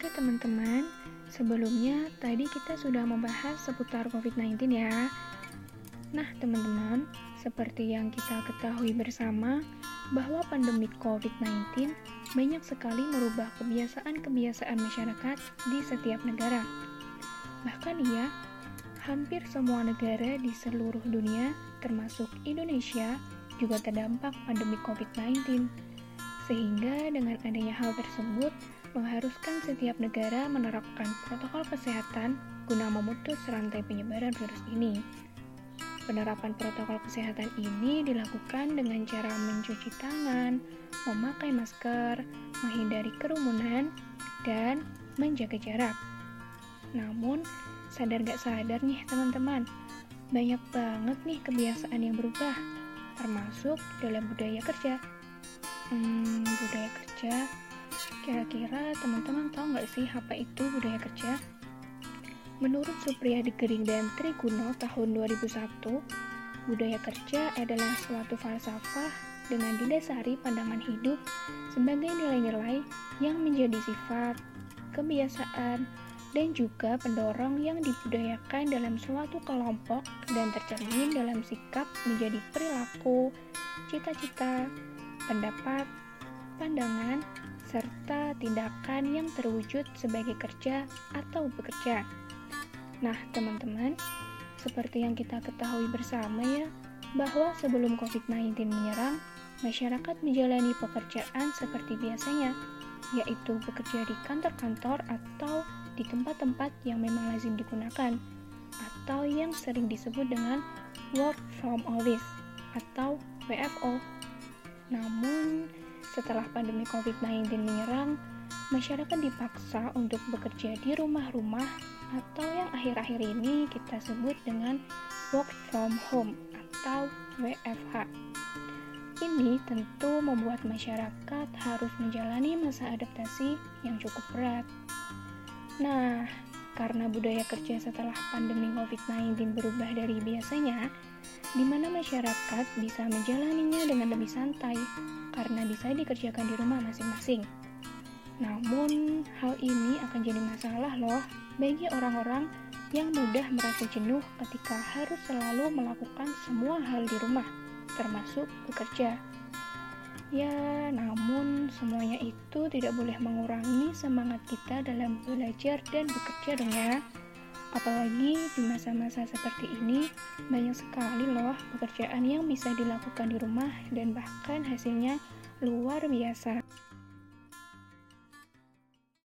Oke teman-teman, sebelumnya tadi kita sudah membahas seputar COVID-19 ya. Nah teman-teman, seperti yang kita ketahui bersama, bahwa pandemi COVID-19 banyak sekali merubah kebiasaan-kebiasaan masyarakat di setiap negara. Bahkan ya, hampir semua negara di seluruh dunia, termasuk Indonesia, juga terdampak pandemi COVID-19. Sehingga dengan adanya hal tersebut, mengharuskan setiap negara menerapkan protokol kesehatan guna memutus rantai penyebaran virus ini. Penerapan protokol kesehatan ini dilakukan dengan cara mencuci tangan, memakai masker, menghindari kerumunan, dan menjaga jarak. Namun, sadar gak sadar nih teman-teman, banyak banget nih kebiasaan yang berubah, termasuk dalam budaya kerja. Hmm, budaya kerja Kira-kira teman-teman tahu nggak sih apa itu budaya kerja? Menurut Supriyadi Gering dan Triguno tahun 2001, budaya kerja adalah suatu falsafah dengan didasari pandangan hidup sebagai nilai-nilai yang menjadi sifat, kebiasaan, dan juga pendorong yang dibudayakan dalam suatu kelompok dan tercermin dalam sikap menjadi perilaku, cita-cita, pendapat, pandangan, serta tindakan yang terwujud sebagai kerja atau bekerja. Nah, teman-teman, seperti yang kita ketahui bersama ya, bahwa sebelum COVID-19 menyerang, masyarakat menjalani pekerjaan seperti biasanya, yaitu bekerja di kantor-kantor atau di tempat-tempat yang memang lazim digunakan, atau yang sering disebut dengan work from office atau WFO. Namun, setelah pandemi COVID-19 menyerang, masyarakat dipaksa untuk bekerja di rumah-rumah atau yang akhir-akhir ini kita sebut dengan work from home atau WFH. Ini tentu membuat masyarakat harus menjalani masa adaptasi yang cukup berat. Nah, karena budaya kerja setelah pandemi COVID-19 berubah dari biasanya, di mana masyarakat bisa menjalaninya dengan lebih santai karena bisa dikerjakan di rumah masing-masing. Namun, hal ini akan jadi masalah loh bagi orang-orang yang mudah merasa jenuh ketika harus selalu melakukan semua hal di rumah, termasuk bekerja. Ya, namun semuanya itu tidak boleh mengurangi semangat kita dalam belajar dan bekerja dong ya. Apalagi di masa-masa seperti ini, banyak sekali loh pekerjaan yang bisa dilakukan di rumah dan bahkan hasilnya luar biasa.